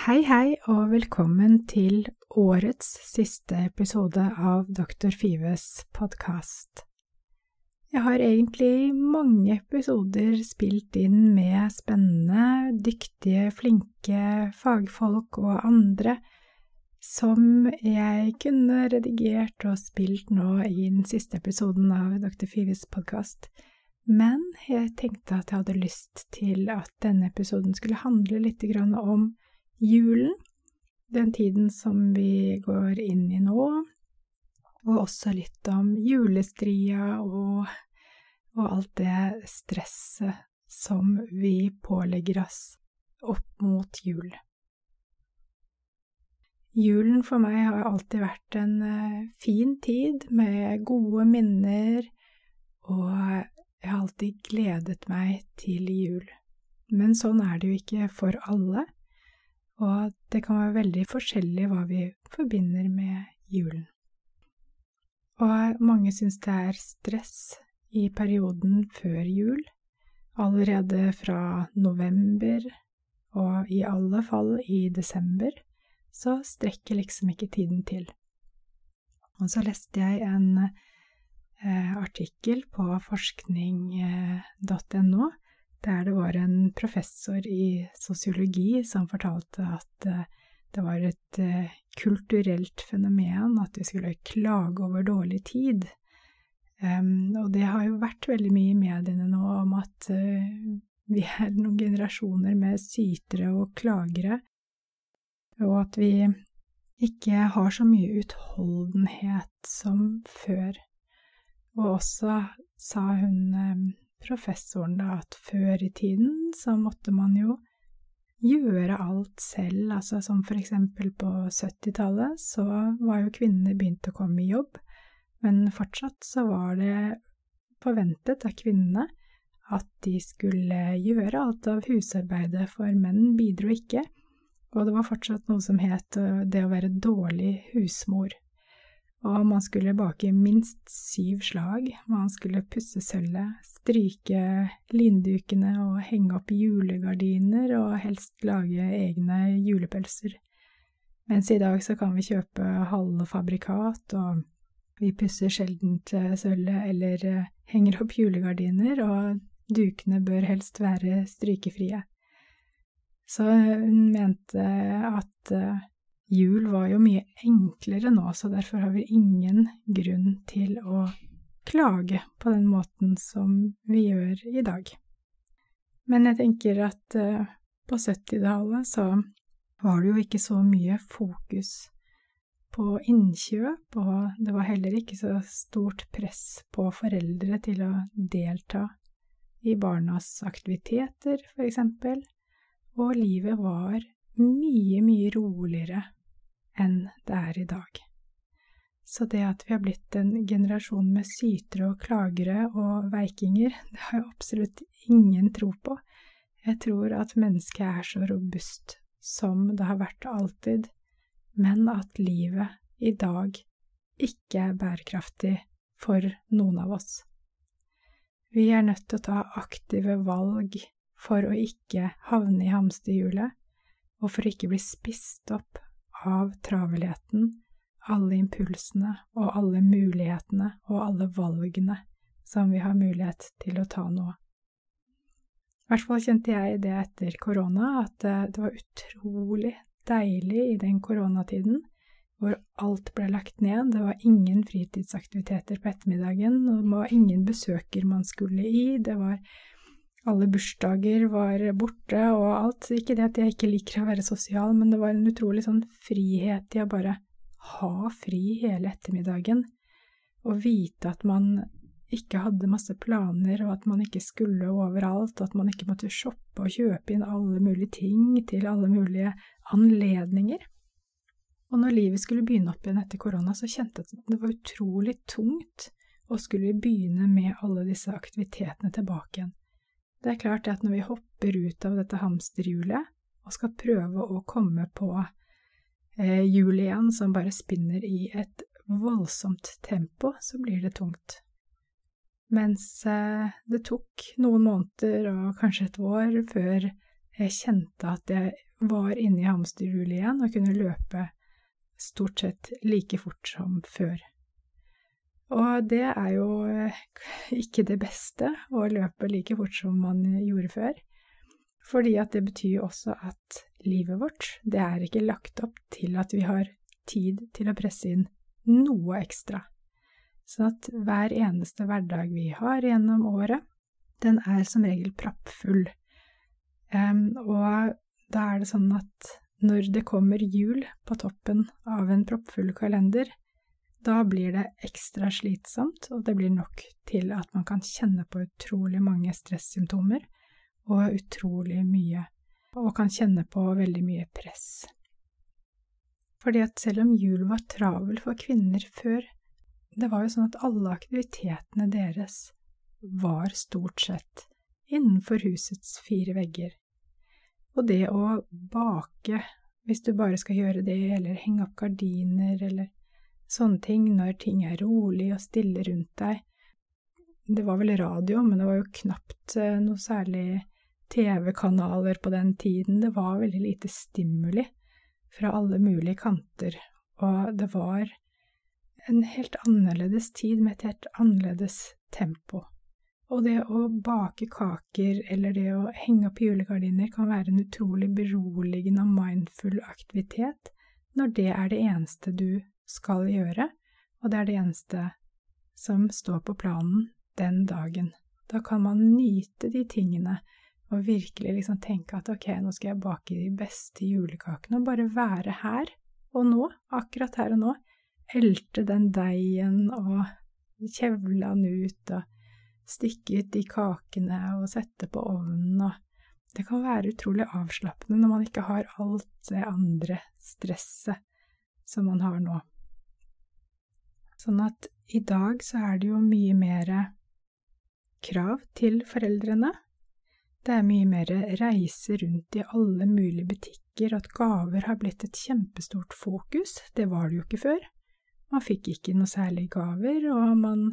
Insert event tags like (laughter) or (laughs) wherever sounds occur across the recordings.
Hei, hei, og velkommen til årets siste episode av Dr. Fives podkast. Jeg har egentlig mange episoder spilt inn med spennende, dyktige, flinke fagfolk og andre som jeg kunne redigert og spilt nå i den siste episoden av Dr. Fives podkast. Men jeg tenkte at jeg hadde lyst til at denne episoden skulle handle litt om julen, den tiden som vi går inn i nå, og også litt om julestria og, og alt det stresset som vi pålegger oss opp mot jul. Julen for meg har alltid vært en uh, fin tid med gode minner, og jeg har alltid gledet meg til jul. Men sånn er det jo ikke for alle og det kan være veldig forskjellig hva vi forbinder med julen. Og mange syns det er stress i perioden før jul, allerede fra november og i alle fall i desember, så strekker liksom ikke tiden til. Og så leste jeg en eh, artikkel på forskning.no der det var en professor i sosiologi som fortalte at eh, det var et eh, kulturelt fenomen at vi skulle klage over dårlig tid. Um, og det har jo vært veldig mye i mediene nå om at uh, vi er noen generasjoner med sytere og klagere, og at vi ikke har så mye utholdenhet som før. Og også sa hun professoren da at før i tiden så måtte man jo gjøre alt selv, altså som for eksempel på 70-tallet så var jo kvinnene begynt å komme i jobb, men fortsatt så var det forventet av kvinnene at de skulle gjøre alt av husarbeidet, for menn bidro ikke, og det var fortsatt noe som het det å være dårlig husmor og man skulle bake minst syv slag, man skulle pusse sølvet, stryke lindukene og henge opp julegardiner og helst lage egne julepølser. Mens i dag så kan vi kjøpe halve fabrikat, og vi pusser sjelden sølvet eller eh, henger opp julegardiner, og dukene bør helst være strykefrie. Så hun mente at eh, Jul var jo mye enklere nå, så derfor har vi ingen grunn til å klage på den måten som vi gjør i dag. Men jeg tenker at uh, på 70-tallet så var det jo ikke så mye fokus på innkjøp, og det var heller ikke så stort press på foreldre til å delta i barnas aktiviteter, for eksempel, og livet var mye, mye roligere enn det er i dag. Så det at vi har blitt en generasjon med sytere og klagere og veikinger, (laughs) det har jeg absolutt ingen tro på. Jeg tror at mennesket er så robust som det har vært alltid, men at livet i dag ikke er bærekraftig for noen av oss. Vi er nødt til å ta aktive valg for å ikke havne i hamsterhjulet, og for å ikke bli spist opp av travelheten, alle impulsene og alle mulighetene og alle valgene som vi har mulighet til å ta nå. I hvert fall kjente jeg det etter korona, at eh, det var utrolig deilig i den koronatiden hvor alt ble lagt ned, det var ingen fritidsaktiviteter på ettermiddagen, og det var ingen besøker man skulle i, det var alle bursdager var borte og alt. Ikke det at jeg ikke liker å være sosial, men det var en utrolig sånn frihet i å bare ha fri hele ettermiddagen og vite at man ikke hadde masse planer, og at man ikke skulle overalt, og at man ikke måtte shoppe og kjøpe inn alle mulige ting til alle mulige anledninger. Og når livet skulle begynne opp igjen etter korona, så kjente jeg at det var utrolig tungt å skulle begynne med alle disse aktivitetene tilbake igjen. Det er klart at når vi hopper ut av dette hamsterhjulet og skal prøve å komme på eh, hjulet igjen som bare spinner i et voldsomt tempo, så blir det tungt. Mens eh, det tok noen måneder og kanskje et år før jeg kjente at jeg var inne i hamsterhjulet igjen og kunne løpe stort sett like fort som før. Og det er jo eh, ikke det beste å løpe like fort som man gjorde før, fordi at det betyr også at livet vårt, det er ikke lagt opp til at vi har tid til å presse inn noe ekstra. Sånn at hver eneste hverdag vi har gjennom året, den er som regel prappfull. Um, og da er det sånn at når det kommer jul på toppen av en proppfull kalender, da blir det ekstra slitsomt, og det blir nok til at man kan kjenne på utrolig mange stressymptomer og utrolig mye, og kan kjenne på veldig mye press. Fordi at selv om jul var travel for kvinner før, det var jo sånn at alle aktivitetene deres var stort sett innenfor husets fire vegger. Og det å bake, hvis du bare skal gjøre det, eller henge opp gardiner, eller sånne ting når ting er rolig og stille rundt deg Det var vel radio, men det var jo knapt eh, noe særlig TV-kanaler på den tiden. Det var veldig lite stimuli fra alle mulige kanter, og det var en helt annerledes tid med et helt annerledes tempo. Og det å bake kaker eller det å henge opp julegardiner kan være en utrolig beroligende og mindful aktivitet når det er det eneste du skal gjøre, og det er det eneste som står på planen den dagen. Da kan man nyte de tingene og virkelig liksom tenke at ok, nå skal jeg bake de beste julekakene, og bare være her og nå, akkurat her og nå, elte den deigen og kjevle den ut og stikke ut de kakene og sette på ovnen og Det kan være utrolig avslappende når man ikke har alt det andre stresset som man har nå. Sånn at i dag så er det jo mye mer krav til foreldrene. Det er mye mer reise rundt i alle mulige butikker, at gaver har blitt et kjempestort fokus. Det var det jo ikke før. Man fikk ikke noe særlig gaver, og man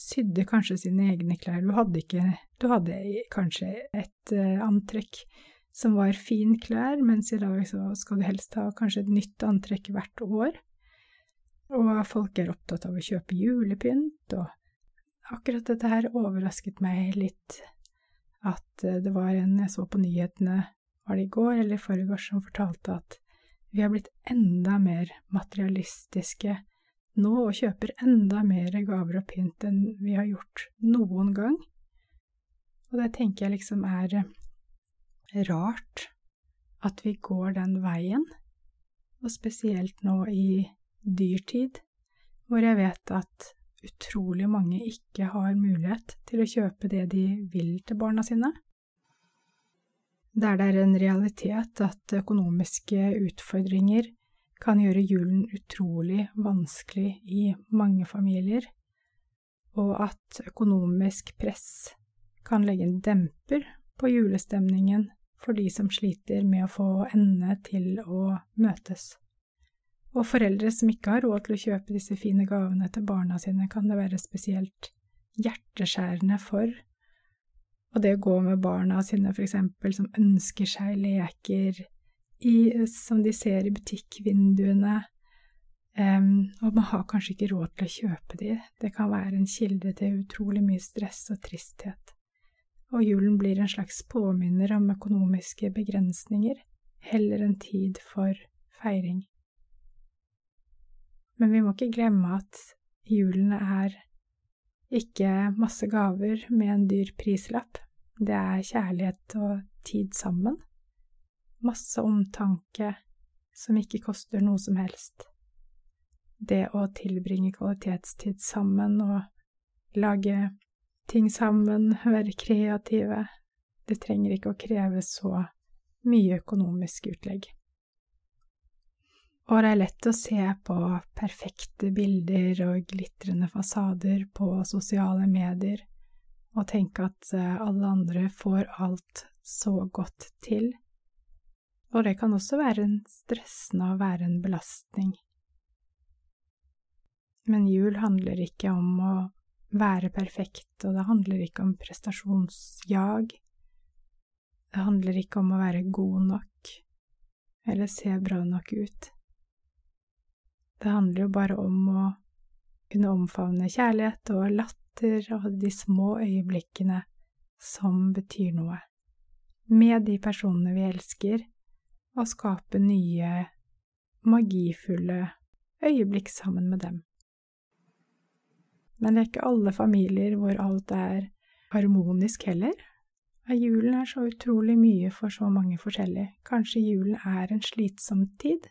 sydde kanskje sine egne klær. Du hadde, ikke, du hadde kanskje et uh, antrekk som var fin klær, mens i dag så skal du helst ha kanskje et nytt antrekk hvert år. Og folk er opptatt av å kjøpe julepynt, og akkurat dette her overrasket meg litt. At uh, det var en jeg så på nyhetene, var det i går eller i forgårs, som fortalte at vi har blitt enda mer materialistiske nå og kjøper enda mer gaver og pynt enn vi har gjort noen gang. Og det tenker jeg liksom er eh, rart at vi går den veien, og spesielt nå i dyrtid, hvor jeg vet at utrolig mange ikke har mulighet til å kjøpe det de vil til barna sine. Der det er en realitet at økonomiske utfordringer kan gjøre julen utrolig vanskelig i mange familier, og at økonomisk press kan legge en demper på julestemningen for de som sliter med å få endene til å møtes. Og foreldre som ikke har råd til å kjøpe disse fine gavene til barna sine, kan det være spesielt hjerteskjærende for. Og det å gå med barna sine, for eksempel, som ønsker seg leker, i, som de ser i butikkvinduene. Um, og man har kanskje ikke råd til å kjøpe de. Det kan være en kilde til utrolig mye stress og tristhet. Og julen blir en slags påminner om økonomiske begrensninger, heller en tid for feiring. Men vi må ikke glemme at julen er ikke masse gaver med en dyr prislapp. Det er kjærlighet og tid sammen masse omtanke som ikke koster noe som helst. Det å tilbringe kvalitetstid sammen og lage ting sammen, være kreative. Det trenger ikke å kreve så mye økonomisk utlegg. Og det er lett å se på perfekte bilder og glitrende fasader på sosiale medier og tenke at eh, alle andre får alt så godt til. Og det kan også være en stressende og være en belastning. Men jul handler ikke om å være perfekt, og det handler ikke om prestasjonsjag. Det handler ikke om å være god nok eller se bra nok ut. Det handler jo bare om å kunne omfavne kjærlighet og latter og de små øyeblikkene som betyr noe, med de personene vi elsker, og skape nye, magifulle øyeblikk sammen med dem. Men det er ikke alle familier hvor alt er harmonisk heller. Julen er så utrolig mye for så mange forskjellige. Kanskje julen er en slitsom tid.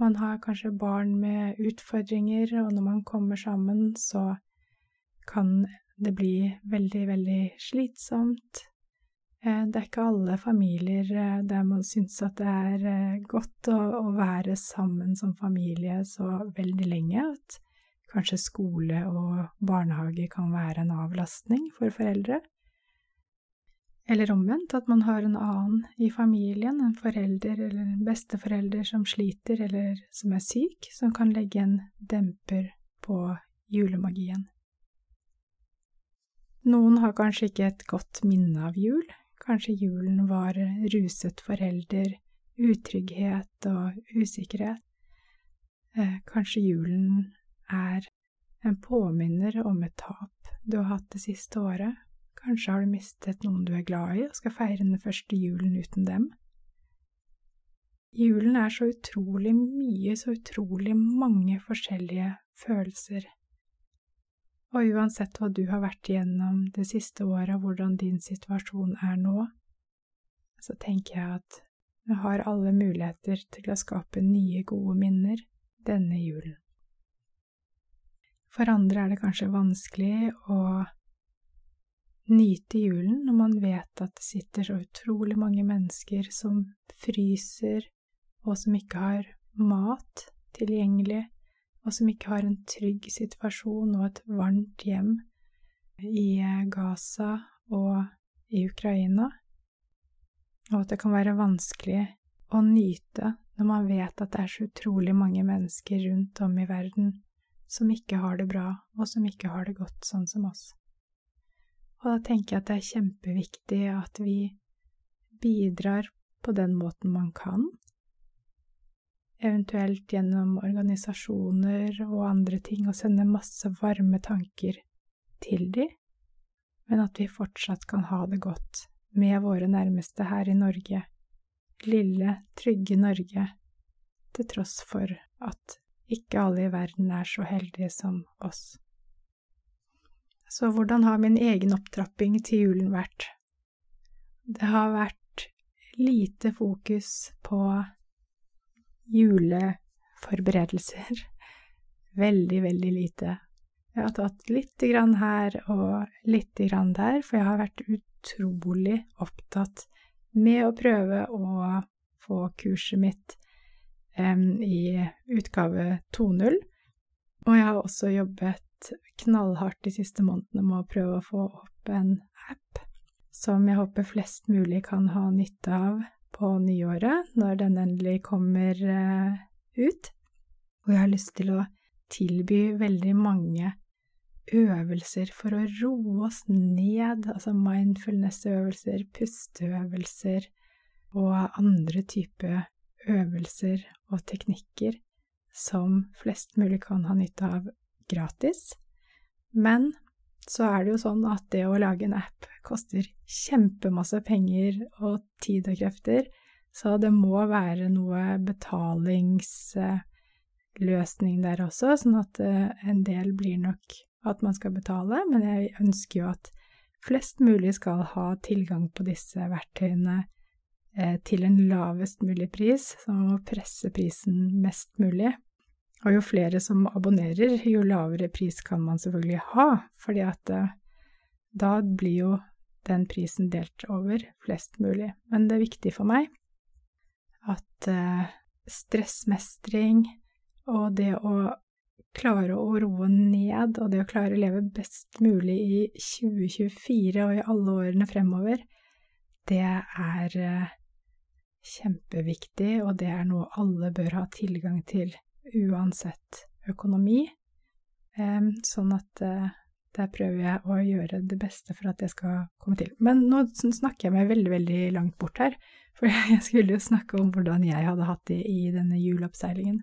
Man har kanskje barn med utfordringer, og når man kommer sammen, så kan det bli veldig, veldig slitsomt. Eh, det er ikke alle familier eh, der man syns at det er eh, godt å, å være sammen som familie så veldig lenge, at Kanskje skole og barnehage kan være en avlastning for foreldre. Eller omvendt, at man har en annen i familien, en forelder eller en besteforelder som sliter eller som er syk, som kan legge en demper på julemagien. Noen har kanskje ikke et godt minne av jul, kanskje julen var ruset forelder, utrygghet og usikkerhet. Eh, kanskje julen er en påminner om et tap du har hatt det siste året. Kanskje har du mistet noen du er glad i og skal feire den første julen uten dem. Julen er så utrolig mye, så utrolig mange forskjellige følelser. Og uansett hva du har vært igjennom det siste året, og hvordan din situasjon er nå, så tenker jeg at vi har alle muligheter til å skape nye, gode minner denne julen. For andre er det kanskje vanskelig å nyte julen når man vet at det sitter så utrolig mange mennesker som fryser, og som ikke har mat tilgjengelig, og som ikke har en trygg situasjon og et varmt hjem i Gaza og i Ukraina, og at det kan være vanskelig å nyte når man vet at det er så utrolig mange mennesker rundt om i verden som ikke har det bra, og som ikke har det godt sånn som oss. Og da tenker jeg at det er kjempeviktig at vi bidrar på den måten man kan, eventuelt gjennom organisasjoner og andre ting, og sende masse varme tanker til de, men at vi fortsatt kan ha det godt med våre nærmeste her i Norge, lille, trygge Norge, til tross for at ikke alle i verden er så heldige som oss. Så hvordan har min egen opptrapping til julen vært? Det har vært lite fokus på juleforberedelser. Veldig, veldig lite. Jeg har tatt lite grann her og lite grann der, for jeg har vært utrolig opptatt med å prøve å få kurset mitt i utgave 2.0. Og jeg har også knallhardt de siste månedene med å prøve å få opp en app som jeg håper flest mulig kan ha nytte av på nyåret, når den endelig kommer uh, ut. Og jeg har lyst til å tilby veldig mange øvelser for å roe oss ned, altså mindfulness-øvelser, pusteøvelser og andre typer øvelser og teknikker som flest mulig kan ha nytte av gratis. Men så er det jo sånn at det å lage en app koster kjempemasse penger og tid og krefter, så det må være noe betalingsløsning der også, sånn at eh, en del blir nok at man skal betale, men jeg ønsker jo at flest mulig skal ha tilgang på disse verktøyene Eh, til en lavest mulig pris, så man må presse prisen mest mulig. Og jo flere som abonnerer, jo lavere pris kan man selvfølgelig ha, fordi at eh, da blir jo den prisen delt over flest mulig. Men det er viktig for meg at eh, stressmestring og det å klare å roe ned, og det å klare å leve best mulig i 2024 og i alle årene fremover, det er eh, kjempeviktig, og det er noe alle bør ha tilgang til, uansett økonomi. Sånn at eh, der prøver jeg å gjøre det beste for at det skal komme til. Men nå snakker jeg meg veldig, veldig langt bort her, (laughs) for jeg skulle jo snakke om hvordan jeg hadde hatt det i denne juleoppseilingen.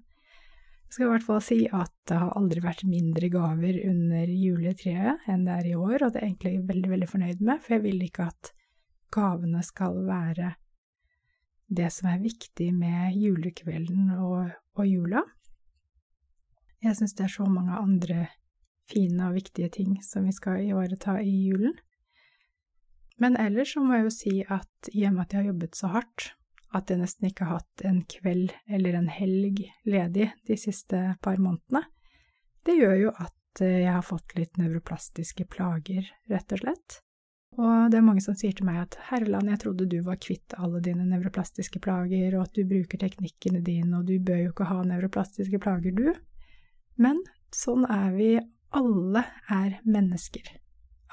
Jeg skal i hvert fall si at det har aldri vært mindre gaver under juletreet enn det er i år, og det er jeg egentlig veldig, veldig fornøyd med, for jeg vil ikke at gavene skal være det som er viktig med julekvelden og, og jula. Jeg syns det er så mange andre fine og viktige ting som vi skal ivareta i julen. Men ellers så må jeg jo si at i og med at jeg har jobbet så hardt, at jeg nesten ikke har hatt en kveld eller en helg ledig de siste par månedene, det gjør jo at eh, jeg har fått litt nevroplastiske plager, rett og slett. Og det er mange som sier til meg at herreland, jeg trodde du var kvitt alle dine nevroplastiske plager, og at du bruker teknikkene dine, og du bør jo ikke ha nevroplastiske plager, du. Men sånn er vi alle er mennesker.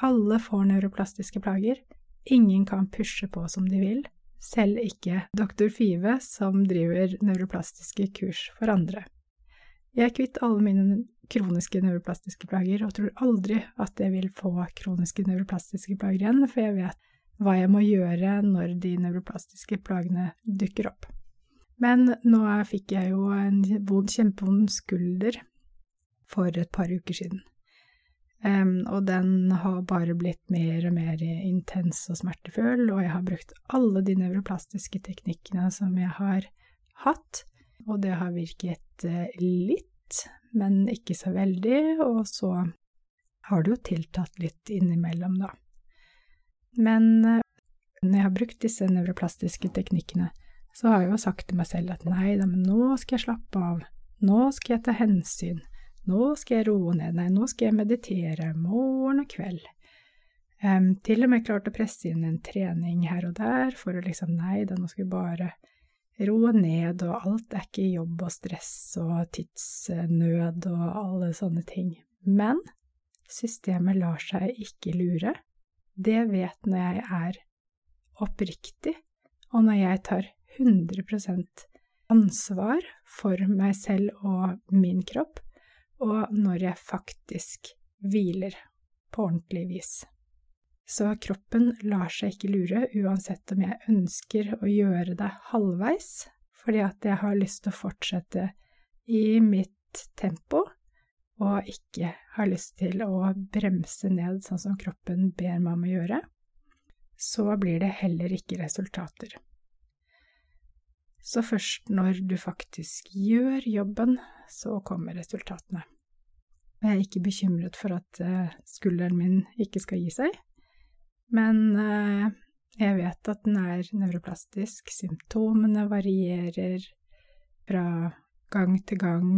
Alle får neuroplastiske plager. Ingen kan pushe på som de vil, selv ikke doktor Five, som driver neuroplastiske kurs for andre. Jeg er kvitt alle mine kroniske neuroplastiske plager, og tror aldri at jeg vil få kroniske neuroplastiske plager igjen, for jeg vet hva jeg må gjøre når de neuroplastiske plagene dukker opp. Men nå fikk jeg jo en vond, kjempevond skulder for et par uker siden. Um, og den har bare blitt mer og mer intens og smertefull, og jeg har brukt alle de nevroplastiske teknikkene som jeg har hatt, og det har virket uh, litt, men ikke så veldig, og så har det jo tiltatt litt innimellom, da. Men uh, når jeg har brukt disse nevroplastiske teknikkene, så har jeg jo sagt til meg selv at nei da, men nå skal jeg slappe av, nå skal jeg ta hensyn, nå skal jeg roe ned, nei, nå skal jeg meditere morgen og kveld. Um, til og med klart å presse inn en trening her og der for å liksom, nei da, nå skal vi bare roe ned, og alt er ikke jobb og stress og tidsnød og alle sånne ting. Men systemet lar seg ikke lure. Det vet når jeg er oppriktig, og når jeg tar 100% ansvar for meg selv og min kropp, og når jeg faktisk hviler på ordentlig vis. Så kroppen lar seg ikke lure uansett om jeg ønsker å gjøre det halvveis, fordi at jeg har lyst til å fortsette i mitt tempo, og ikke har lyst til å bremse ned sånn som kroppen ber meg om å gjøre, så blir det heller ikke resultater. Så først når du faktisk gjør jobben, så kommer resultatene. Jeg er ikke bekymret for at uh, skulderen min ikke skal gi seg, men uh, jeg vet at den er nevroplastisk, symptomene varierer fra gang til gang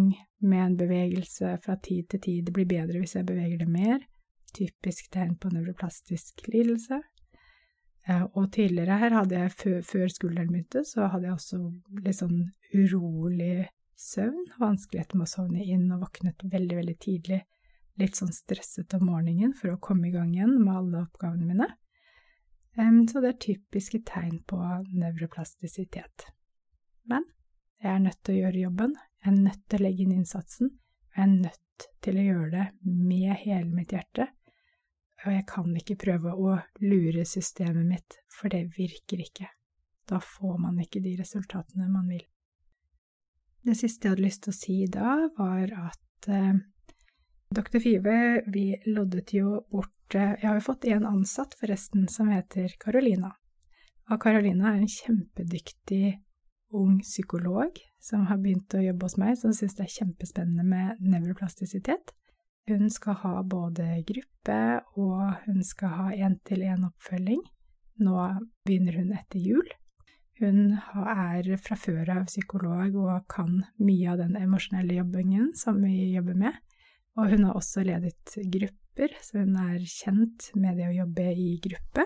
med en bevegelse fra tid til tid. Det blir bedre hvis jeg beveger det mer, typisk tegn på nevroplastisk lidelse. Eh, og tidligere her hadde jeg, før skulderen begynte, så hadde jeg også litt sånn urolig søvn, vanskeligheter med å sovne inn og våknet veldig, veldig tidlig, litt sånn stresset om morgenen for å komme i gang igjen med alle oppgavene mine. Så det er typiske tegn på nevroplastisitet. Men jeg er nødt til å gjøre jobben, jeg er nødt til å legge inn innsatsen, og jeg er nødt til å gjøre det med hele mitt hjerte, og jeg kan ikke prøve å lure systemet mitt, for det virker ikke. Da får man ikke de resultatene man vil. Det siste jeg hadde lyst til å si da, var at eh, Dr. Five, vi loddet jo bort eh, Jeg har jo fått en ansatt, forresten, som heter Carolina. Og Carolina er en kjempedyktig ung psykolog som har begynt å jobbe hos meg, som syns det er kjempespennende med nevroplastisitet. Hun skal ha både gruppe og hun skal ha én-til-én-oppfølging. Nå begynner hun etter jul. Hun er fra før av psykolog og kan mye av den emosjonelle jobbingen som vi jobber med. Og hun har også ledet grupper, så hun er kjent med det å jobbe i gruppe.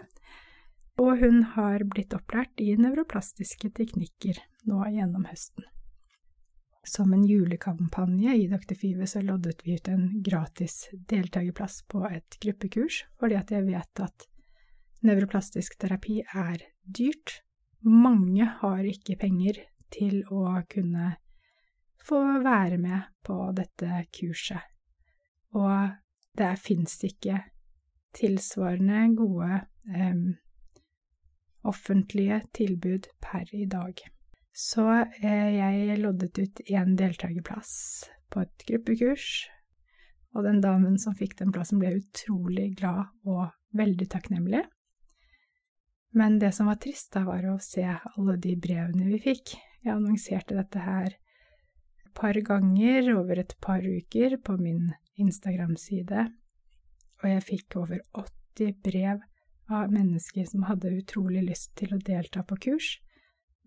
Og hun har blitt opplært i nevroplastiske teknikker nå gjennom høsten. Som en julekampanje i Dr. Five så loddet vi ut en gratis deltakerplass på et gruppekurs, fordi at jeg vet at nevroplastisk terapi er dyrt. Mange har ikke penger til å kunne få være med på dette kurset. Og der fins det ikke tilsvarende gode eh, offentlige tilbud per i dag. Så eh, jeg loddet ut én deltakerplass på et gruppekurs, og den damen som fikk den plassen, ble utrolig glad og veldig takknemlig. Men det som var trist, da, var å se alle de brevene vi fikk. Jeg annonserte dette her et par ganger over et par uker på min Instagram-side, og jeg fikk over 80 brev av mennesker som hadde utrolig lyst til å delta på kurs,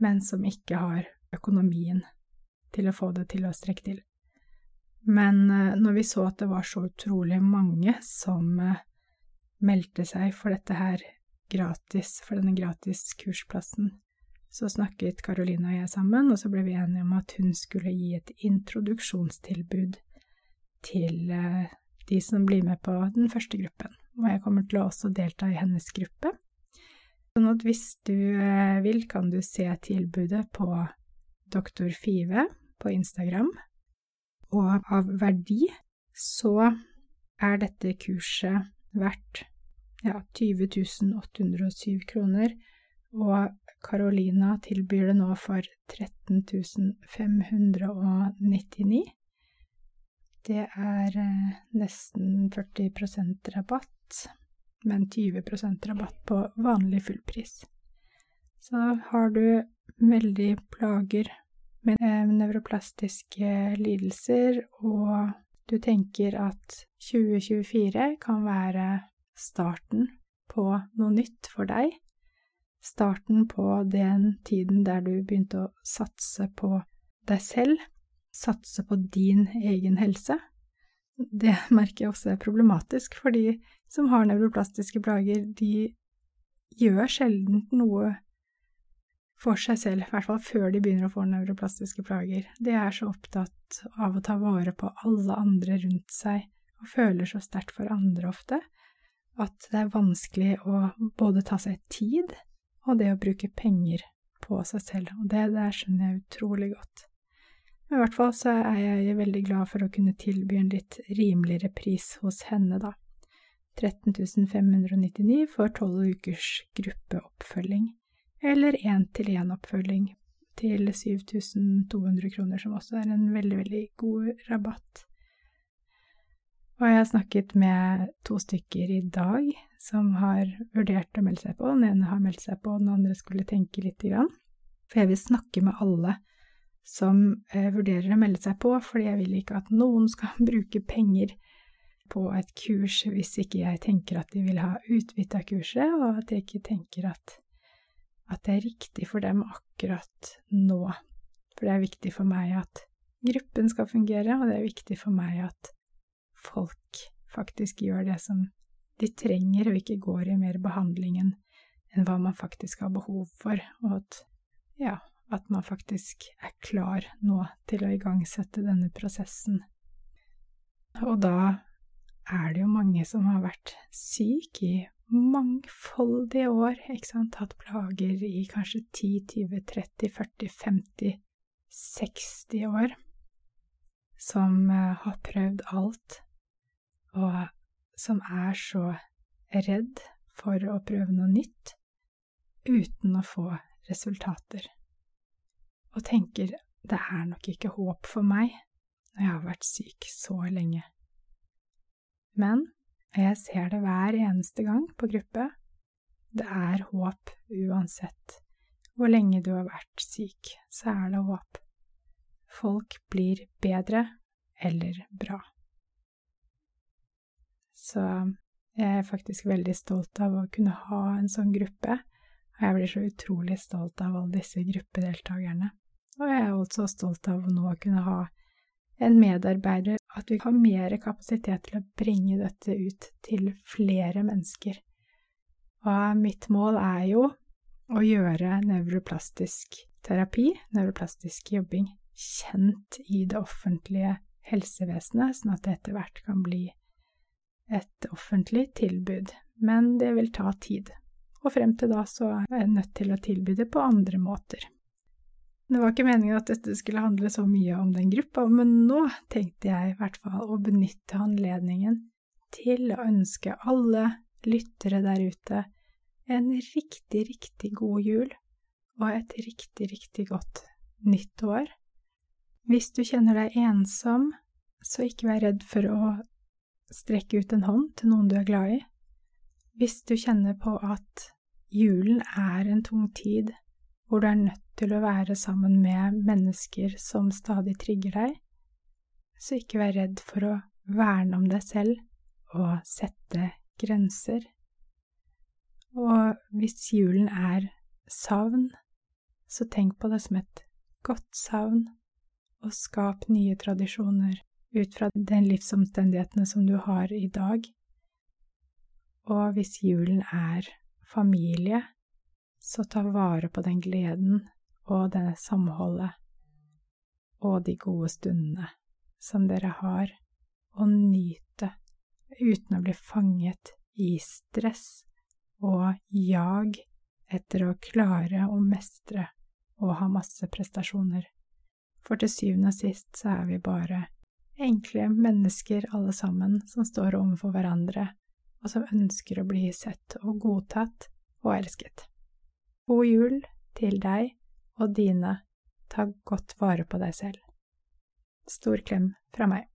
men som ikke har økonomien til å få det til å strekke til. Men eh, når vi så at det var så utrolig mange som eh, meldte seg for dette her gratis, for denne gratis kursplassen, så snakket Karoline og jeg sammen, og så ble vi enige om at hun skulle gi et introduksjonstilbud til eh, de som blir med på den første gruppen. Og jeg kommer til å også delta i hennes gruppe. Sånn at hvis du eh, vil, kan du se tilbudet på Doktor Five på Instagram. Og av verdi så er dette kurset verdt ja, 20 807 kroner, og Carolina tilbyr det nå for 13 599. Det er eh, nesten 40% rabatt men 20% rabatt på vanlig fullpris. Så har du veldig plager med eh, nevroplastiske lidelser, og du tenker at 2024 kan være starten på noe nytt for deg, starten på den tiden der du begynte å satse på deg selv, satse på din egen helse, det (laughs) merker jeg også er problematisk, for de som har nevroplastiske plager, de gjør sjelden noe for seg selv, i hvert fall før de begynner å få nevroplastiske plager. De er så opptatt av å ta vare på alle andre rundt seg, og føler så sterkt for andre ofte, at det er vanskelig å både ta seg tid og det å bruke penger på seg selv, og det der skjønner jeg utrolig godt. Men i hvert fall så er jeg veldig glad for å kunne tilby en litt rimeligere pris hos henne, da. 13 599 for tolv ukers gruppeoppfølging, eller én-til-én-oppfølging til 7200 kroner, som også er en veldig, veldig god rabatt. Og jeg har snakket med to stykker i dag som har vurdert å melde seg på. Den ene har meldt seg på, den andre skulle tenke lite grann. For jeg vil snakke med alle som eh, vurderer å melde seg på, fordi jeg vil ikke at noen skal (laughs) bruke penger på et kurs hvis ikke jeg tenker at de vil ha utbytte av kurset, og at jeg ikke tenker at, at det er riktig for dem akkurat nå. For det er viktig for meg at gruppen skal fungere, og det er viktig for meg at folk faktisk gjør det som de trenger, og ikke går i mer behandlingen enn hva man faktisk har behov for, og at, ja, at man faktisk er klar nå til å igangsette denne prosessen. Og da er det jo mange som har vært syke i mangfoldige år, ikke sant, hatt plager i kanskje 10, 20, 30, 40, 50, 60 år, som eh, har prøvd alt, og som er så redd for å prøve noe nytt uten å få resultater og tenker det er nok ikke håp for meg når jeg har vært syk så lenge. Men jeg ser det hver eneste gang på gruppe. Det er håp uansett. Hvor lenge du har vært syk, så er det håp. Folk blir bedre eller bra. Så jeg er faktisk veldig stolt av å kunne ha en sånn gruppe, og jeg blir så utrolig stolt av alle disse gruppedeltakerne. Og jeg er også stolt av å nå kunne ha en medarbeider at vi har mer kapasitet til å bringe dette ut til flere mennesker. Og mitt mål er jo å gjøre nevroplastisk terapi, nevroplastisk jobbing, kjent i det offentlige helsevesenet, sånn at det etter hvert kan bli et offentlig tilbud. Men det vil ta tid, og frem til da så er jeg nødt til å tilby det på andre måter. Det var ikke meningen at dette skulle handle så mye om den gruppa, men nå tenkte jeg i hvert fall å benytte anledningen til å ønske alle lyttere der ute en riktig, riktig god jul og et riktig, riktig godt nytt år. Hvis du kjenner deg ensom, så ikke vær redd for å strekke ut en hånd til noen du er glad i. Hvis du kjenner på at julen er en tung tid hvor du er nødt til å være sammen med mennesker som stadig trigger deg, så ikke vær redd for å verne om deg selv og sette grenser. Og hvis julen er savn, så tenk på det som et godt savn, og skap nye tradisjoner ut fra den livsomstendighetene som du har i dag. Og hvis julen er familie, så ta vare på den gleden og det samholdet og de gode stundene som dere har, og nyte uten å bli fanget i stress og jag etter å klare å mestre og ha masse prestasjoner. For til syvende og sist så er vi bare enkle mennesker alle sammen som står overfor hverandre, og som ønsker å bli sett og godtatt og elsket. God jul til deg og dine. Ta godt vare på deg selv. Stor klem fra meg.